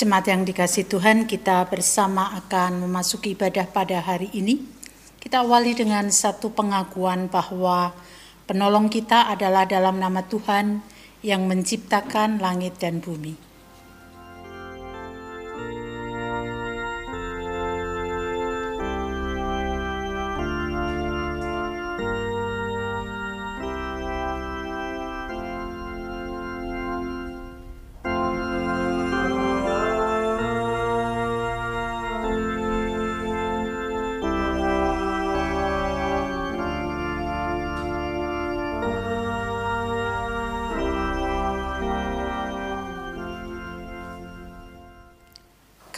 Jemaat yang dikasih Tuhan, kita bersama akan memasuki ibadah pada hari ini. Kita awali dengan satu pengakuan bahwa penolong kita adalah dalam nama Tuhan yang menciptakan langit dan bumi.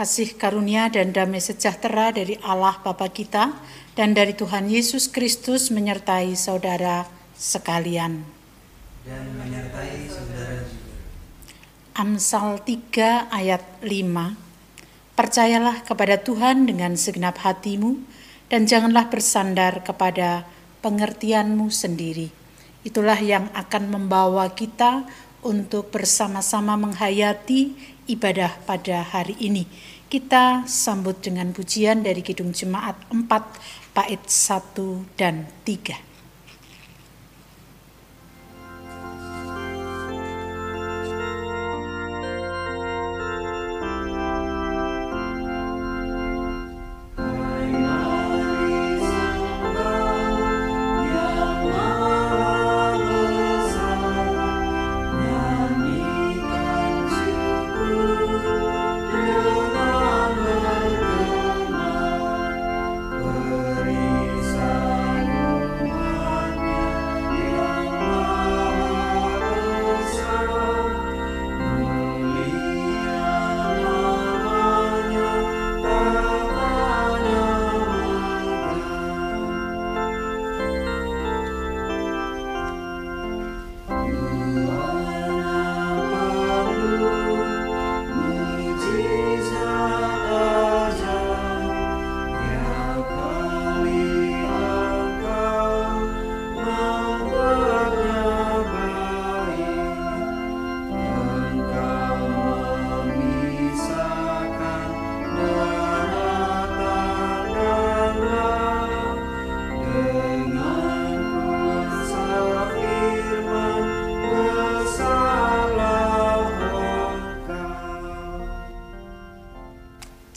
Kasih karunia dan damai sejahtera dari Allah Bapa kita dan dari Tuhan Yesus Kristus menyertai saudara sekalian. Dan menyertai saudara juga. Amsal 3 ayat 5 Percayalah kepada Tuhan dengan segenap hatimu dan janganlah bersandar kepada pengertianmu sendiri. Itulah yang akan membawa kita untuk bersama-sama menghayati ibadah pada hari ini kita sambut dengan pujian dari Kidung Jemaat 4 bait 1 dan 3.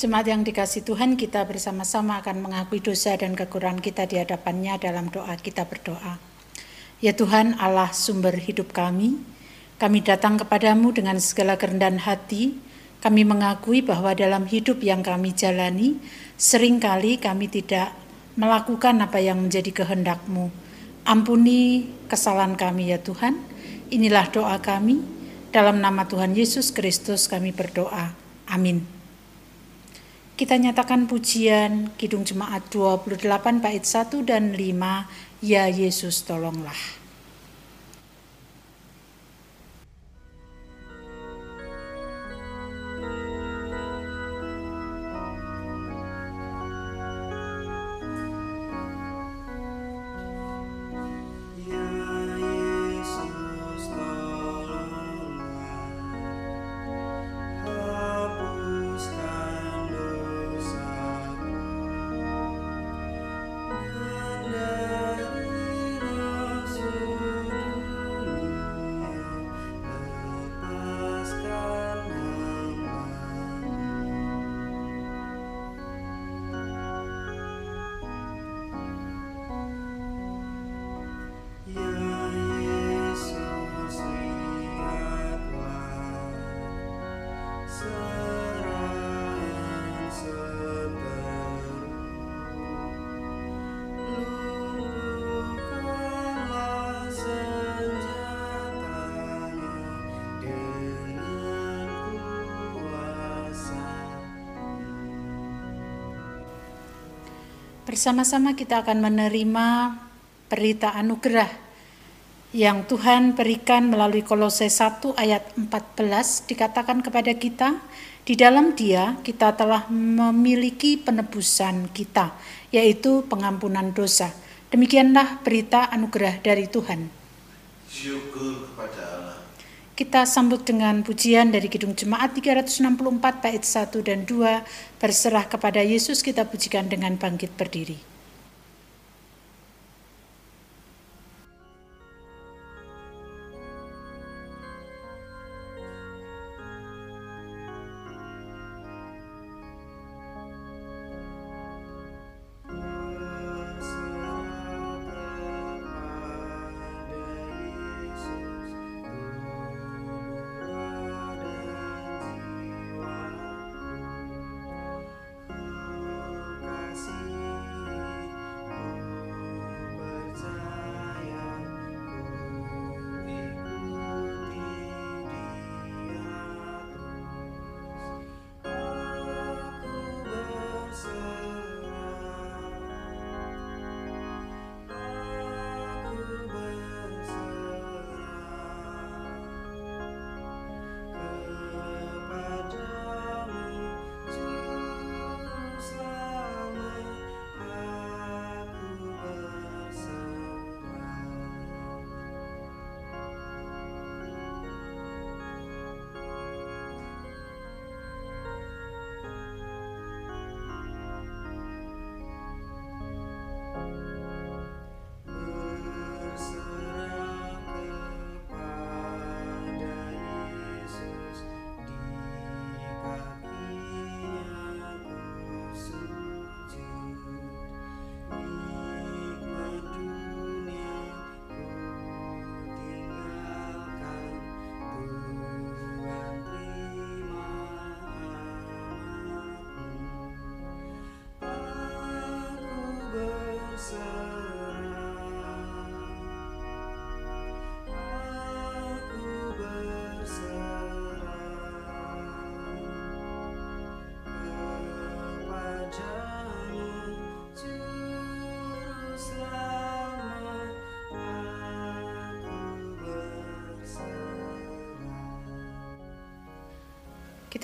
Jemaat yang dikasih Tuhan, kita bersama-sama akan mengakui dosa dan kekurangan kita di hadapannya dalam doa kita berdoa. Ya Tuhan Allah sumber hidup kami, kami datang kepadamu dengan segala kerendahan hati, kami mengakui bahwa dalam hidup yang kami jalani, sering kali kami tidak melakukan apa yang menjadi kehendakmu. Ampuni kesalahan kami ya Tuhan, inilah doa kami, dalam nama Tuhan Yesus Kristus kami berdoa. Amin. Kita nyatakan pujian Kidung Jemaat 28 bait 1 dan 5, Ya Yesus tolonglah. Bersama-sama kita akan menerima berita anugerah yang Tuhan berikan melalui Kolose 1 ayat 14 dikatakan kepada kita, di dalam dia kita telah memiliki penebusan kita, yaitu pengampunan dosa. Demikianlah berita anugerah dari Tuhan. Syukur kepada Allah. Kita sambut dengan pujian dari Kidung Jemaat 364 bait 1 dan 2 berserah kepada Yesus kita pujikan dengan bangkit berdiri.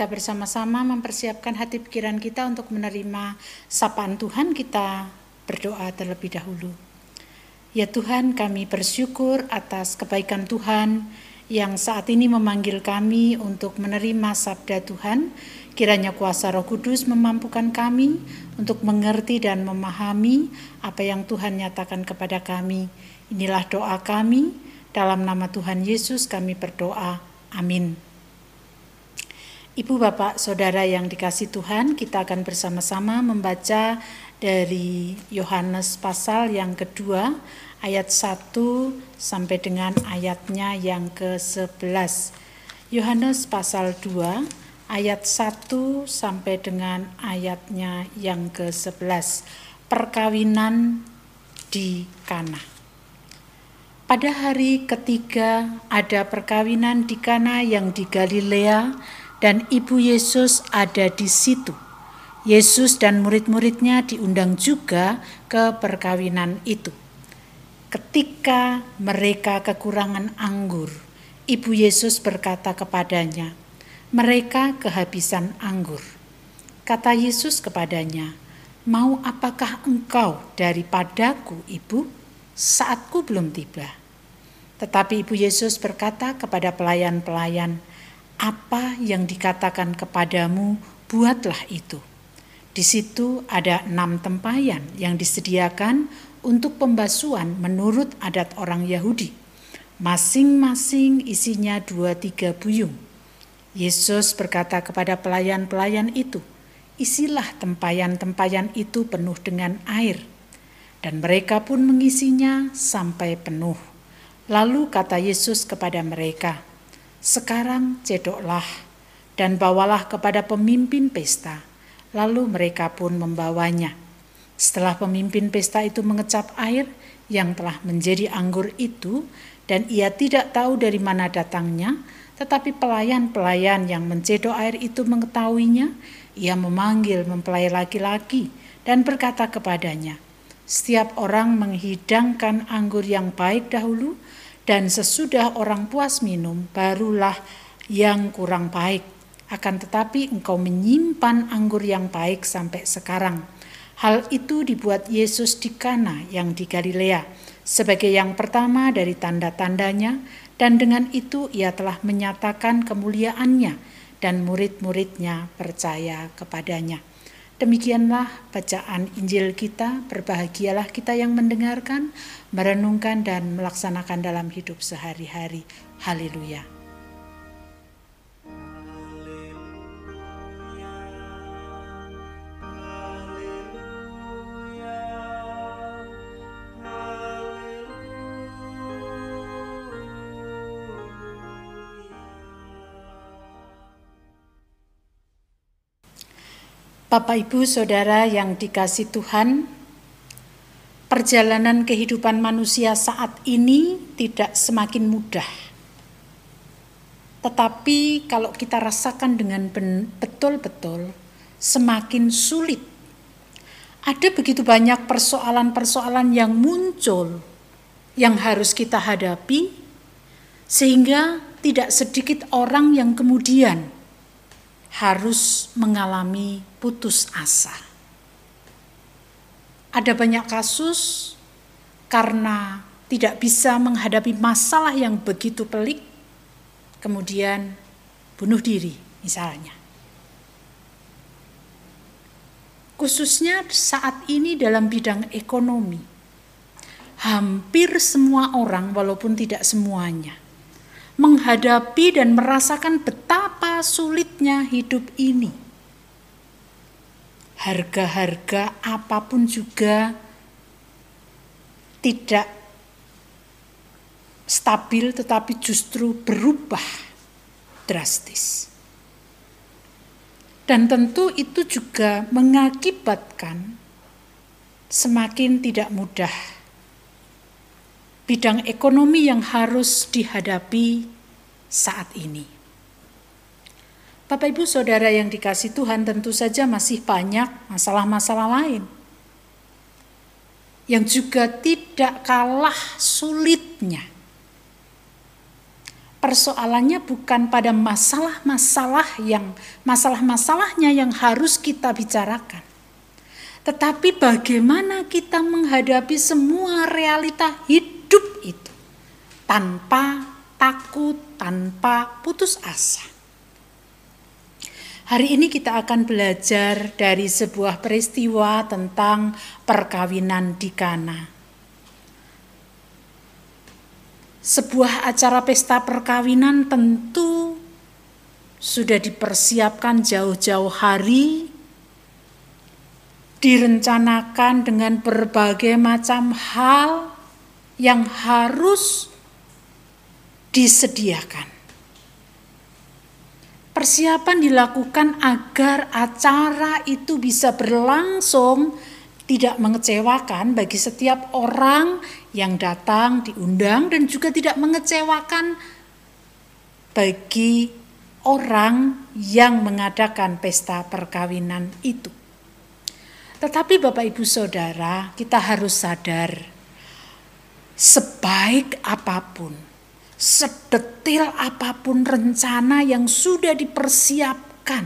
Kita bersama-sama mempersiapkan hati pikiran kita untuk menerima sapaan Tuhan, kita berdoa terlebih dahulu. Ya Tuhan, kami bersyukur atas kebaikan Tuhan yang saat ini memanggil kami untuk menerima sabda Tuhan. Kiranya kuasa Roh Kudus memampukan kami untuk mengerti dan memahami apa yang Tuhan nyatakan kepada kami. Inilah doa kami. Dalam nama Tuhan Yesus kami berdoa. Amin. Ibu, Bapak, Saudara yang dikasih Tuhan, kita akan bersama-sama membaca dari Yohanes pasal yang kedua, ayat 1 sampai dengan ayatnya yang ke-11. Yohanes pasal 2, ayat 1 sampai dengan ayatnya yang ke-11. Perkawinan di Kana. Pada hari ketiga ada perkawinan di Kana yang di Galilea, dan ibu Yesus ada di situ. Yesus dan murid-muridnya diundang juga ke perkawinan itu. Ketika mereka kekurangan anggur, ibu Yesus berkata kepadanya, "Mereka kehabisan anggur." Kata Yesus kepadanya, "Mau apakah engkau daripadaku, ibu? Saatku belum tiba." Tetapi ibu Yesus berkata kepada pelayan-pelayan, apa yang dikatakan kepadamu, buatlah itu. Di situ ada enam tempayan yang disediakan untuk pembasuhan menurut adat orang Yahudi. Masing-masing isinya dua tiga buyung. Yesus berkata kepada pelayan-pelayan itu, isilah tempayan-tempayan itu penuh dengan air. Dan mereka pun mengisinya sampai penuh. Lalu kata Yesus kepada mereka, sekarang cedoklah dan bawalah kepada pemimpin pesta. Lalu mereka pun membawanya. Setelah pemimpin pesta itu mengecap air yang telah menjadi anggur itu, dan ia tidak tahu dari mana datangnya, tetapi pelayan-pelayan yang mencedok air itu mengetahuinya, ia memanggil mempelai laki-laki dan berkata kepadanya, "Setiap orang menghidangkan anggur yang baik dahulu, dan sesudah orang puas minum barulah yang kurang baik. Akan tetapi engkau menyimpan anggur yang baik sampai sekarang. Hal itu dibuat Yesus di Kana yang di Galilea sebagai yang pertama dari tanda-tandanya dan dengan itu ia telah menyatakan kemuliaannya dan murid-muridnya percaya kepadanya. Demikianlah bacaan Injil kita, berbahagialah kita yang mendengarkan, merenungkan dan melaksanakan dalam hidup sehari-hari. Haleluya. Bapak, Ibu, Saudara yang dikasih Tuhan, perjalanan kehidupan manusia saat ini tidak semakin mudah. Tetapi kalau kita rasakan dengan betul-betul semakin sulit. Ada begitu banyak persoalan-persoalan yang muncul yang harus kita hadapi sehingga tidak sedikit orang yang kemudian harus mengalami putus asa. Ada banyak kasus karena tidak bisa menghadapi masalah yang begitu pelik, kemudian bunuh diri, misalnya. Khususnya saat ini dalam bidang ekonomi, hampir semua orang, walaupun tidak semuanya, menghadapi dan merasakan betapa sulitnya hidup ini. Harga-harga apa pun juga tidak stabil tetapi justru berubah drastis. Dan tentu itu juga mengakibatkan semakin tidak mudah bidang ekonomi yang harus dihadapi saat ini. Bapak, ibu, saudara yang dikasih Tuhan, tentu saja masih banyak masalah-masalah lain yang juga tidak kalah sulitnya. Persoalannya bukan pada masalah-masalah yang masalah-masalahnya yang harus kita bicarakan. Tetapi bagaimana kita menghadapi semua realita hidup hidup itu tanpa takut, tanpa putus asa. Hari ini kita akan belajar dari sebuah peristiwa tentang perkawinan di Kana. Sebuah acara pesta perkawinan tentu sudah dipersiapkan jauh-jauh hari, direncanakan dengan berbagai macam hal, yang harus disediakan. Persiapan dilakukan agar acara itu bisa berlangsung tidak mengecewakan bagi setiap orang yang datang diundang dan juga tidak mengecewakan bagi orang yang mengadakan pesta perkawinan itu. Tetapi Bapak Ibu Saudara, kita harus sadar sebaik apa pun, sedetil apa pun rencana yang sudah dipersiapkan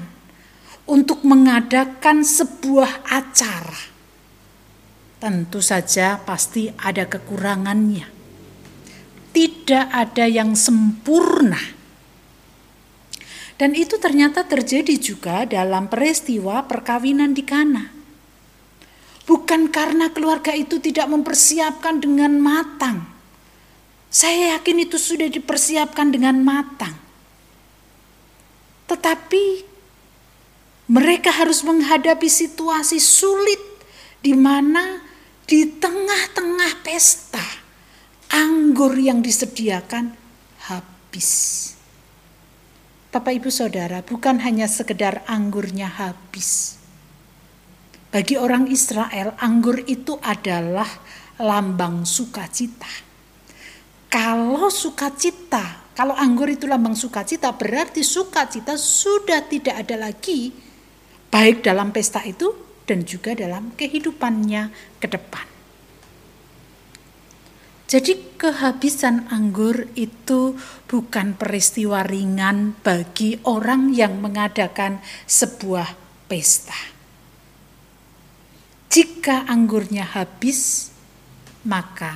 untuk mengadakan sebuah acara, tentu saja pasti ada kekurangannya. Tidak ada yang sempurna. Dan itu ternyata terjadi juga dalam peristiwa perkawinan di Kana. Bukan karena keluarga itu tidak mempersiapkan dengan matang. Saya yakin itu sudah dipersiapkan dengan matang. Tetapi mereka harus menghadapi situasi sulit di mana di tengah-tengah pesta anggur yang disediakan habis. Bapak Ibu Saudara, bukan hanya sekedar anggurnya habis bagi orang Israel, anggur itu adalah lambang sukacita. Kalau sukacita, kalau anggur itu lambang sukacita, berarti sukacita sudah tidak ada lagi, baik dalam pesta itu dan juga dalam kehidupannya ke depan. Jadi, kehabisan anggur itu bukan peristiwa ringan bagi orang yang mengadakan sebuah pesta. Jika anggurnya habis, maka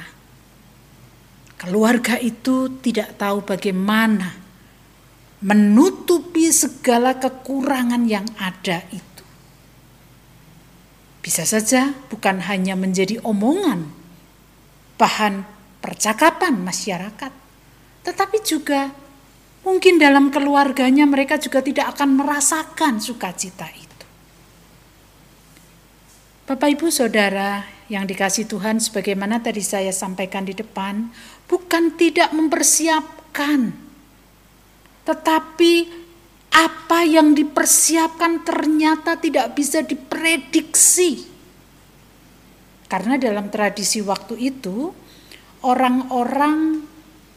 keluarga itu tidak tahu bagaimana menutupi segala kekurangan yang ada itu. Bisa saja bukan hanya menjadi omongan, bahan percakapan masyarakat, tetapi juga mungkin dalam keluarganya mereka juga tidak akan merasakan sukacita itu. Bapak, ibu, saudara yang dikasih Tuhan, sebagaimana tadi saya sampaikan di depan, bukan tidak mempersiapkan, tetapi apa yang dipersiapkan ternyata tidak bisa diprediksi. Karena dalam tradisi waktu itu, orang-orang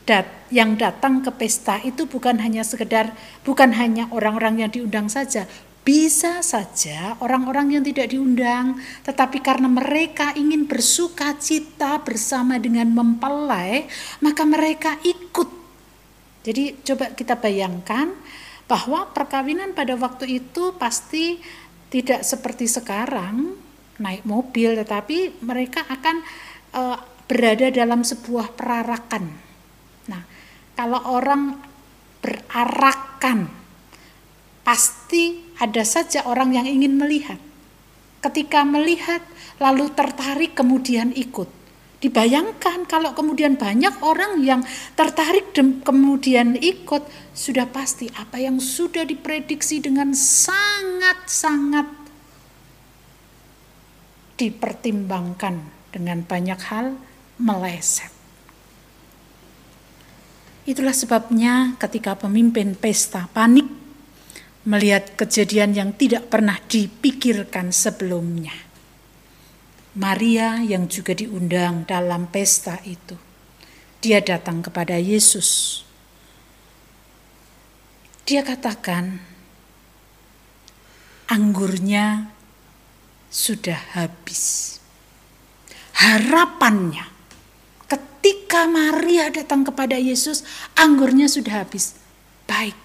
dat yang datang ke pesta itu bukan hanya sekedar bukan hanya orang-orang yang diundang saja, bisa saja orang-orang yang tidak diundang, tetapi karena mereka ingin bersuka cita bersama dengan mempelai, maka mereka ikut. Jadi coba kita bayangkan bahwa perkawinan pada waktu itu pasti tidak seperti sekarang naik mobil, tetapi mereka akan uh, berada dalam sebuah perarakan. Nah, kalau orang berarakan pasti ada saja orang yang ingin melihat. Ketika melihat, lalu tertarik, kemudian ikut. Dibayangkan kalau kemudian banyak orang yang tertarik kemudian ikut, sudah pasti apa yang sudah diprediksi dengan sangat-sangat dipertimbangkan dengan banyak hal meleset. Itulah sebabnya ketika pemimpin pesta panik melihat kejadian yang tidak pernah dipikirkan sebelumnya. Maria yang juga diundang dalam pesta itu. Dia datang kepada Yesus. Dia katakan, anggurnya sudah habis. Harapannya ketika Maria datang kepada Yesus, anggurnya sudah habis. Baik,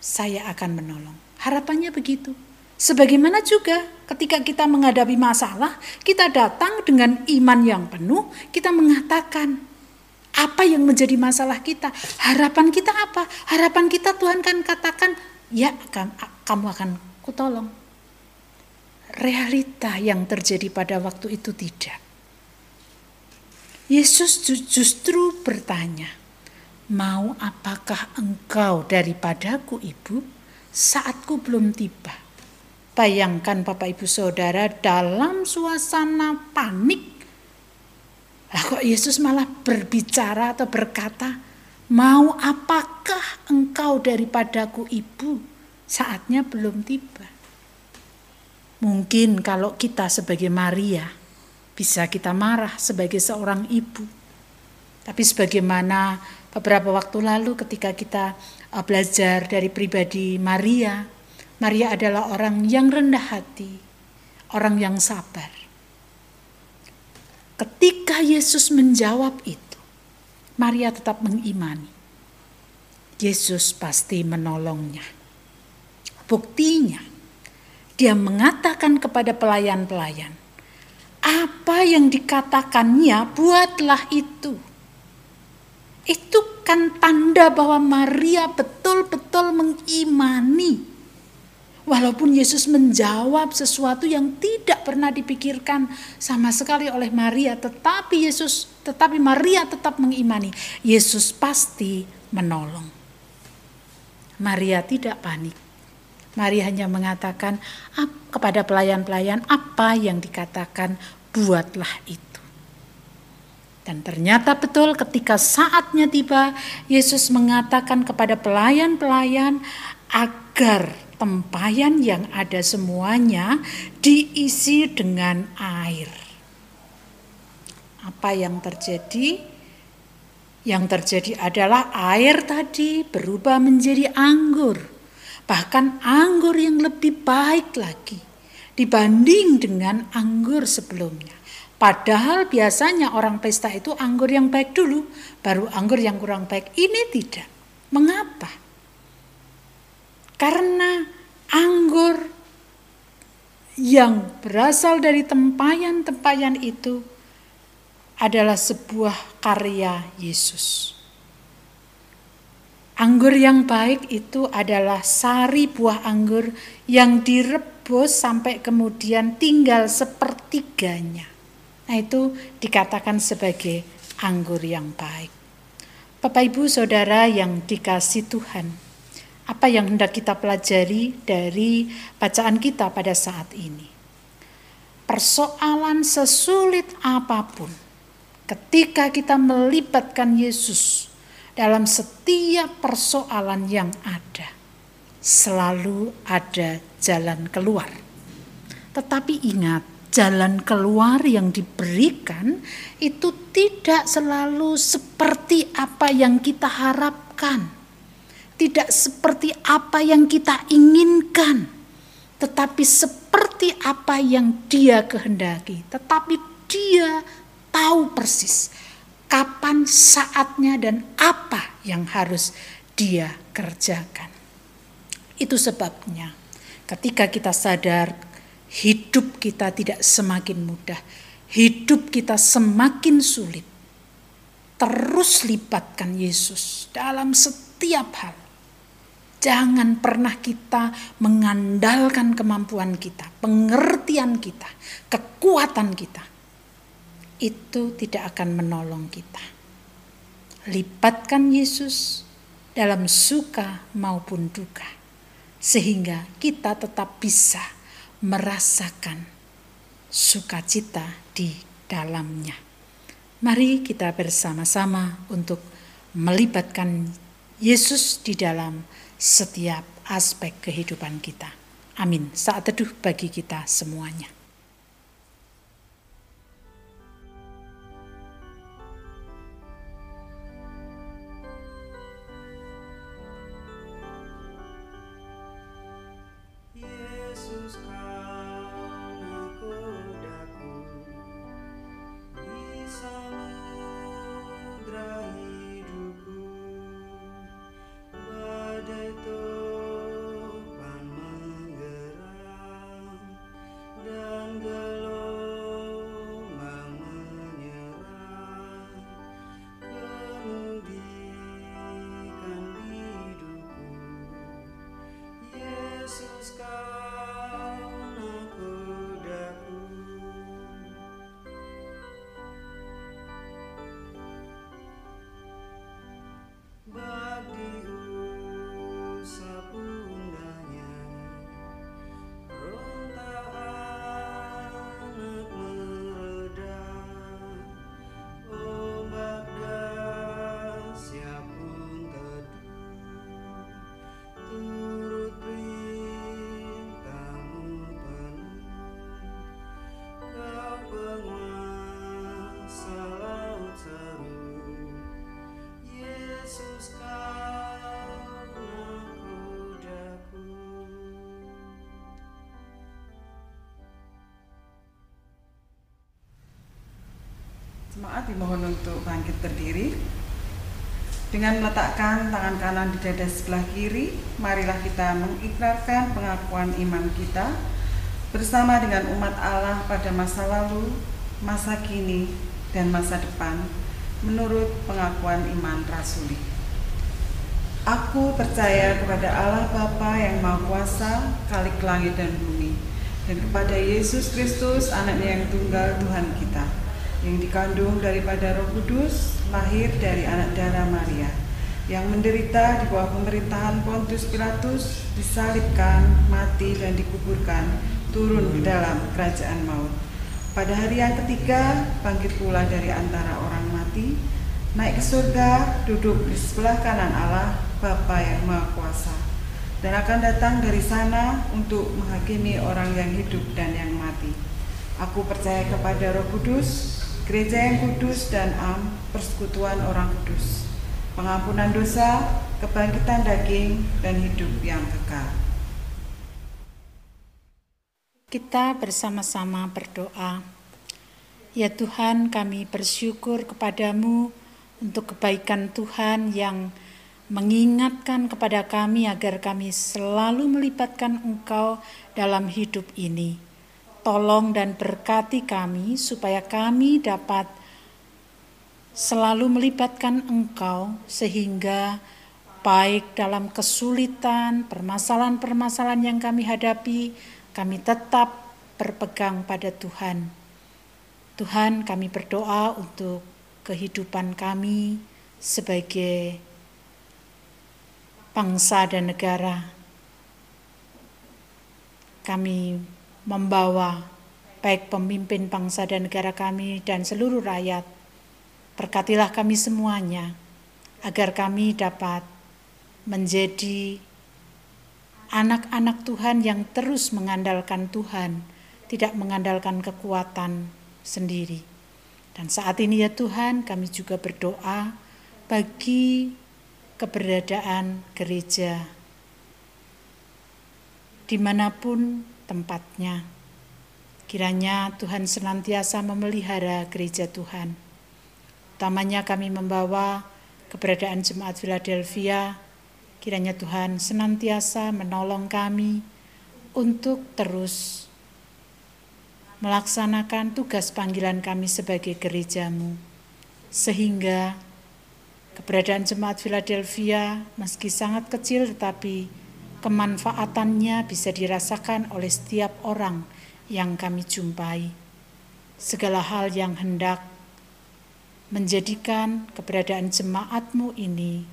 saya akan menolong. Harapannya begitu. Sebagaimana juga ketika kita menghadapi masalah, kita datang dengan iman yang penuh, kita mengatakan apa yang menjadi masalah kita. Harapan kita apa? Harapan kita Tuhan kan katakan, ya kamu akan kutolong. Realita yang terjadi pada waktu itu tidak. Yesus justru bertanya, Mau apakah engkau daripadaku ibu? Saatku belum tiba. Bayangkan Bapak Ibu Saudara dalam suasana panik. Lah kok Yesus malah berbicara atau berkata, Mau apakah engkau daripadaku ibu? Saatnya belum tiba. Mungkin kalau kita sebagai Maria, bisa kita marah sebagai seorang ibu. Tapi sebagaimana beberapa waktu lalu ketika kita uh, belajar dari pribadi Maria, Maria adalah orang yang rendah hati, orang yang sabar. Ketika Yesus menjawab itu, Maria tetap mengimani. Yesus pasti menolongnya. Buktinya, dia mengatakan kepada pelayan-pelayan, "Apa yang dikatakannya, buatlah itu." Itu kan tanda bahwa Maria betul-betul mengimani. Walaupun Yesus menjawab sesuatu yang tidak pernah dipikirkan sama sekali oleh Maria, tetapi Yesus, tetapi Maria tetap mengimani. Yesus pasti menolong. Maria tidak panik. Maria hanya mengatakan kepada pelayan-pelayan apa yang dikatakan buatlah itu. Dan ternyata betul ketika saatnya tiba, Yesus mengatakan kepada pelayan-pelayan agar tempayan yang ada semuanya diisi dengan air. Apa yang terjadi? Yang terjadi adalah air tadi berubah menjadi anggur. Bahkan anggur yang lebih baik lagi dibanding dengan anggur sebelumnya. Padahal biasanya orang pesta itu anggur yang baik dulu, baru anggur yang kurang baik. Ini tidak. Mengapa? Karena anggur yang berasal dari tempayan-tempayan itu adalah sebuah karya Yesus. Anggur yang baik itu adalah sari buah anggur yang direbus sampai kemudian tinggal sepertiganya. Nah, itu dikatakan sebagai anggur yang baik. Bapak, ibu, saudara yang dikasih Tuhan, apa yang hendak kita pelajari dari bacaan kita pada saat ini? Persoalan sesulit apa pun, ketika kita melibatkan Yesus dalam setiap persoalan yang ada, selalu ada jalan keluar. Tetapi ingat, jalan keluar yang diberikan itu tidak selalu seperti apa yang kita harapkan, tidak seperti apa yang kita inginkan, tetapi seperti apa yang Dia kehendaki. Tetapi Dia tahu persis kapan saatnya dan apa yang harus dia kerjakan. Itu sebabnya ketika kita sadar hidup kita tidak semakin mudah, hidup kita semakin sulit. Terus libatkan Yesus dalam setiap hal. Jangan pernah kita mengandalkan kemampuan kita, pengertian kita, kekuatan kita itu tidak akan menolong kita. Libatkan Yesus dalam suka maupun duka, sehingga kita tetap bisa merasakan sukacita di dalamnya. Mari kita bersama-sama untuk melibatkan Yesus di dalam setiap aspek kehidupan kita. Amin. Saat teduh bagi kita semuanya. Jemaat dimohon untuk bangkit berdiri. Dengan meletakkan tangan kanan di dada sebelah kiri, marilah kita mengikrarkan pengakuan iman kita bersama dengan umat Allah pada masa lalu, masa kini, dan masa depan menurut pengakuan iman rasuli. Aku percaya kepada Allah Bapa yang Maha Kuasa, Kalik langit dan bumi, dan kepada Yesus Kristus, anaknya yang tunggal Tuhan kita, yang dikandung daripada Roh Kudus, lahir dari anak darah Maria, yang menderita di bawah pemerintahan Pontius Pilatus, disalibkan, mati dan dikuburkan, turun ke dalam kerajaan maut. Pada hari yang ketiga, bangkit pula dari antara orang mati, naik ke surga, duduk di sebelah kanan Allah, Bapa yang Maha Kuasa, dan akan datang dari sana untuk menghakimi orang yang hidup dan yang mati. Aku percaya kepada Roh Kudus, gereja yang kudus dan am, persekutuan orang kudus, pengampunan dosa, kebangkitan daging, dan hidup yang kekal. Kita bersama-sama berdoa. Ya Tuhan, kami bersyukur kepadamu untuk kebaikan Tuhan yang mengingatkan kepada kami agar kami selalu melibatkan Engkau dalam hidup ini Tolong dan berkati kami supaya kami dapat selalu melibatkan Engkau sehingga baik dalam kesulitan, permasalahan-permasalahan yang kami hadapi, kami tetap berpegang pada Tuhan. Tuhan, kami berdoa untuk kehidupan kami sebagai bangsa dan negara. Kami membawa baik pemimpin bangsa dan negara kami dan seluruh rakyat. Berkatilah kami semuanya agar kami dapat menjadi anak-anak Tuhan yang terus mengandalkan Tuhan, tidak mengandalkan kekuatan sendiri. Dan saat ini ya Tuhan, kami juga berdoa bagi keberadaan gereja di mana pun tempatnya. Kiranya Tuhan senantiasa memelihara gereja Tuhan. Utamanya kami membawa keberadaan Jemaat Philadelphia Kiranya Tuhan senantiasa menolong kami untuk terus melaksanakan tugas panggilan kami sebagai gerejamu. Sehingga keberadaan jemaat Philadelphia meski sangat kecil tetapi kemanfaatannya bisa dirasakan oleh setiap orang yang kami jumpai. Segala hal yang hendak menjadikan keberadaan jemaatmu ini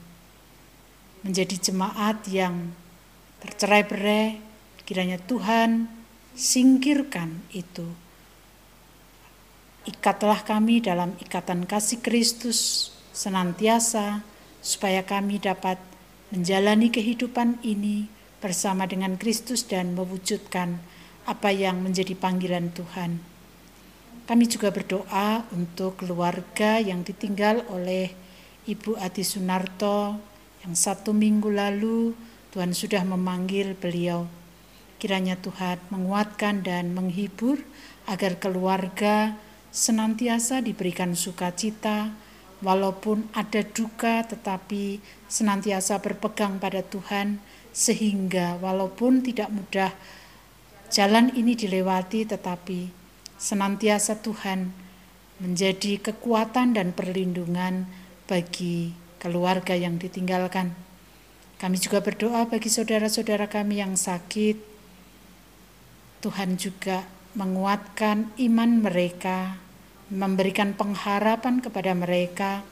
menjadi jemaat yang tercerai-berai, kiranya Tuhan singkirkan itu. Ikatlah kami dalam ikatan kasih Kristus senantiasa, supaya kami dapat menjalani kehidupan ini bersama dengan Kristus dan mewujudkan apa yang menjadi panggilan Tuhan. Kami juga berdoa untuk keluarga yang ditinggal oleh Ibu Adi Sunarto, yang satu minggu lalu Tuhan sudah memanggil beliau. Kiranya Tuhan menguatkan dan menghibur agar keluarga senantiasa diberikan sukacita, walaupun ada duka tetapi senantiasa berpegang pada Tuhan, sehingga walaupun tidak mudah jalan ini dilewati, tetapi senantiasa Tuhan menjadi kekuatan dan perlindungan bagi keluarga yang ditinggalkan. Kami juga berdoa bagi saudara-saudara kami yang sakit. Tuhan juga menguatkan iman mereka, memberikan pengharapan kepada mereka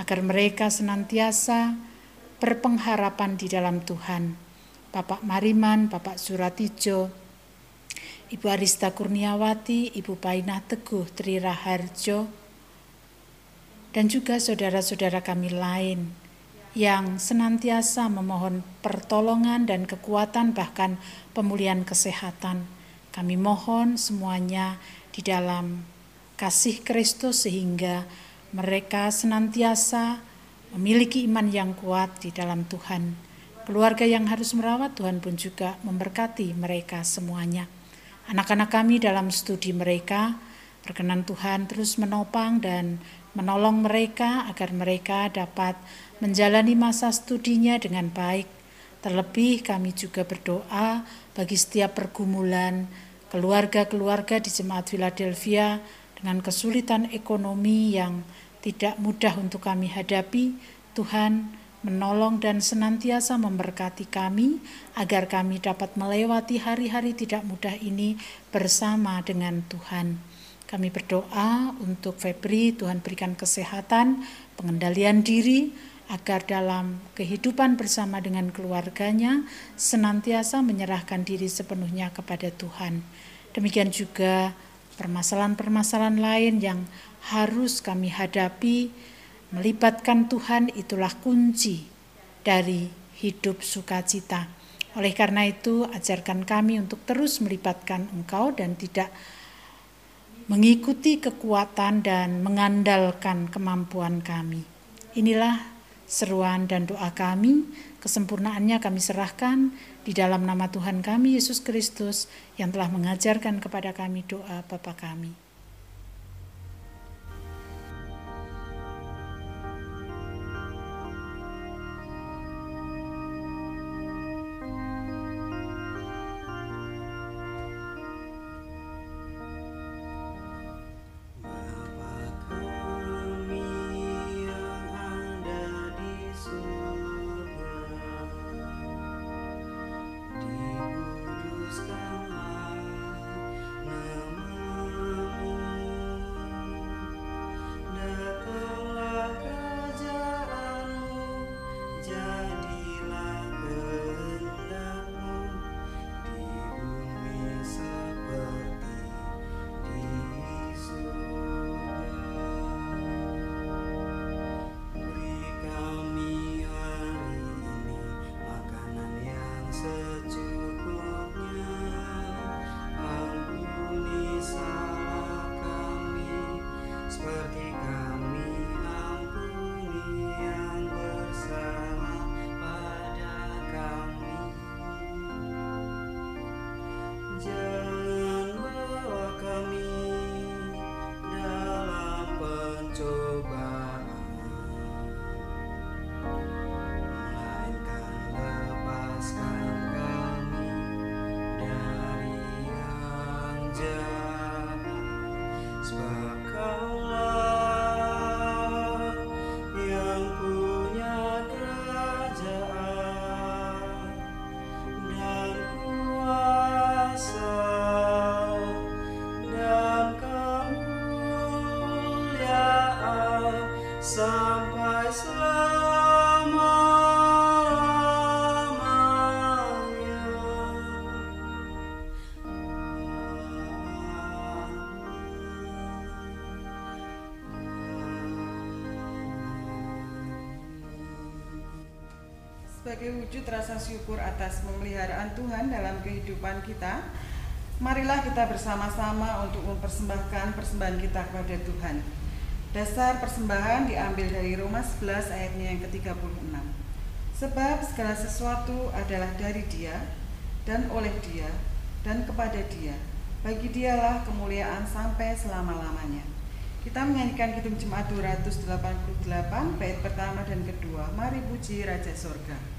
agar mereka senantiasa berpengharapan di dalam Tuhan. Bapak Mariman, Bapak Suratijo, Ibu Arista Kurniawati, Ibu Painah Teguh Tri Raharjo, dan juga saudara-saudara kami lain yang senantiasa memohon pertolongan dan kekuatan bahkan pemulihan kesehatan. Kami mohon semuanya di dalam kasih Kristus sehingga mereka senantiasa memiliki iman yang kuat di dalam Tuhan. Keluarga yang harus merawat Tuhan pun juga memberkati mereka semuanya. Anak-anak kami dalam studi mereka, berkenan Tuhan terus menopang dan menolong mereka agar mereka dapat menjalani masa studinya dengan baik. Terlebih kami juga berdoa bagi setiap pergumulan keluarga-keluarga di Jemaat Philadelphia dengan kesulitan ekonomi yang tidak mudah untuk kami hadapi. Tuhan menolong dan senantiasa memberkati kami agar kami dapat melewati hari-hari tidak mudah ini bersama dengan Tuhan. Kami berdoa untuk Febri, Tuhan berikan kesehatan, pengendalian diri, agar dalam kehidupan bersama dengan keluarganya senantiasa menyerahkan diri sepenuhnya kepada Tuhan. Demikian juga permasalahan-permasalahan lain yang harus kami hadapi, melibatkan Tuhan itulah kunci dari hidup sukacita. Oleh karena itu, ajarkan kami untuk terus melibatkan Engkau dan tidak mengikuti kekuatan dan mengandalkan kemampuan kami. Inilah seruan dan doa kami, kesempurnaannya kami serahkan di dalam nama Tuhan kami Yesus Kristus yang telah mengajarkan kepada kami doa Bapa kami. Sebagai wujud rasa syukur atas pemeliharaan Tuhan dalam kehidupan kita, marilah kita bersama-sama untuk mempersembahkan persembahan kita kepada Tuhan. Dasar persembahan diambil dari Roma 11 ayatnya yang ke-36. Sebab segala sesuatu adalah dari Dia dan oleh Dia dan kepada Dia. Bagi Dialah kemuliaan sampai selama-lamanya. Kita menyanyikan Kidung Jemaat 288 bait pertama dan kedua. Mari puji Raja Sorga.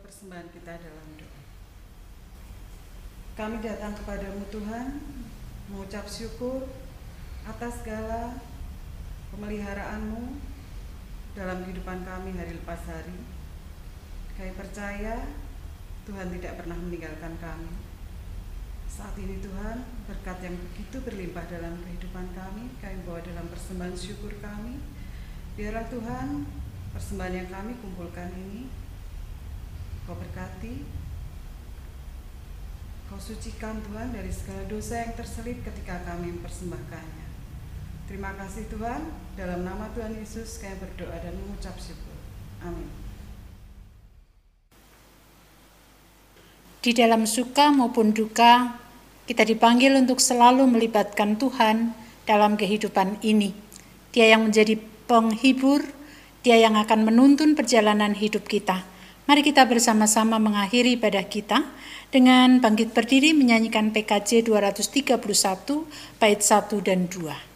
Persembahan kita dalam doa. Kami datang kepadamu Tuhan, mengucap syukur atas segala pemeliharaanmu dalam kehidupan kami hari lepas hari. Kami percaya Tuhan tidak pernah meninggalkan kami. Saat ini Tuhan, berkat yang begitu berlimpah dalam kehidupan kami, kami bawa dalam persembahan syukur kami. Biarlah Tuhan, persembahan yang kami kumpulkan ini Kau berkati, Kau sucikan Tuhan dari segala dosa yang terselip ketika kami mempersembahkannya. Terima kasih Tuhan, dalam nama Tuhan Yesus kami berdoa dan mengucap syukur. Amin. Di dalam suka maupun duka, kita dipanggil untuk selalu melibatkan Tuhan dalam kehidupan ini. Dia yang menjadi penghibur, dia yang akan menuntun perjalanan hidup kita. Mari kita bersama-sama mengakhiri ibadah kita dengan bangkit berdiri menyanyikan PKJ 231 bait 1 dan 2.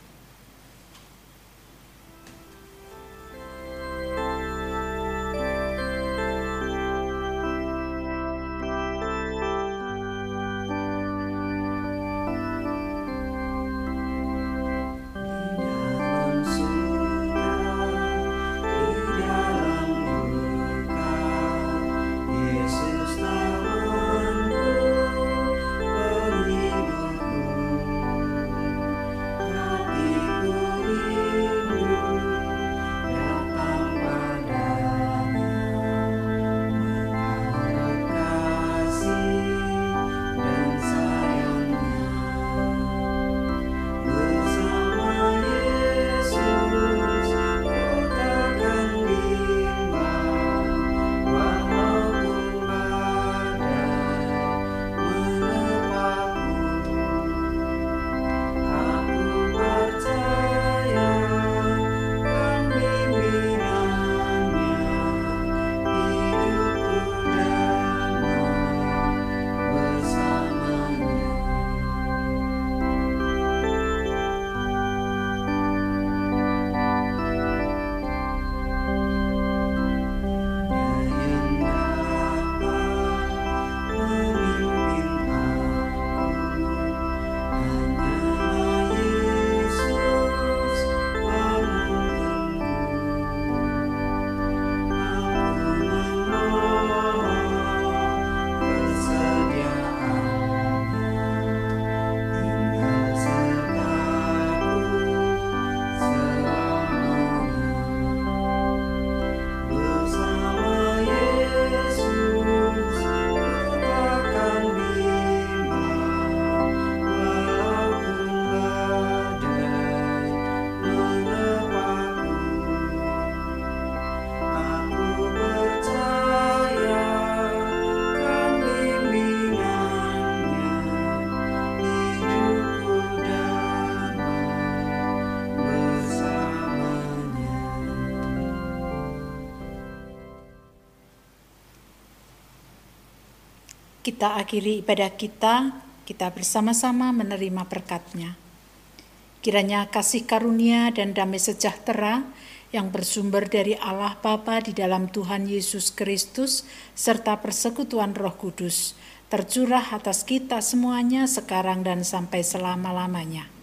Kita akhiri ibadah kita, kita bersama-sama menerima berkatnya. Kiranya kasih karunia dan damai sejahtera yang bersumber dari Allah Bapa di dalam Tuhan Yesus Kristus serta persekutuan Roh Kudus tercurah atas kita semuanya sekarang dan sampai selama-lamanya.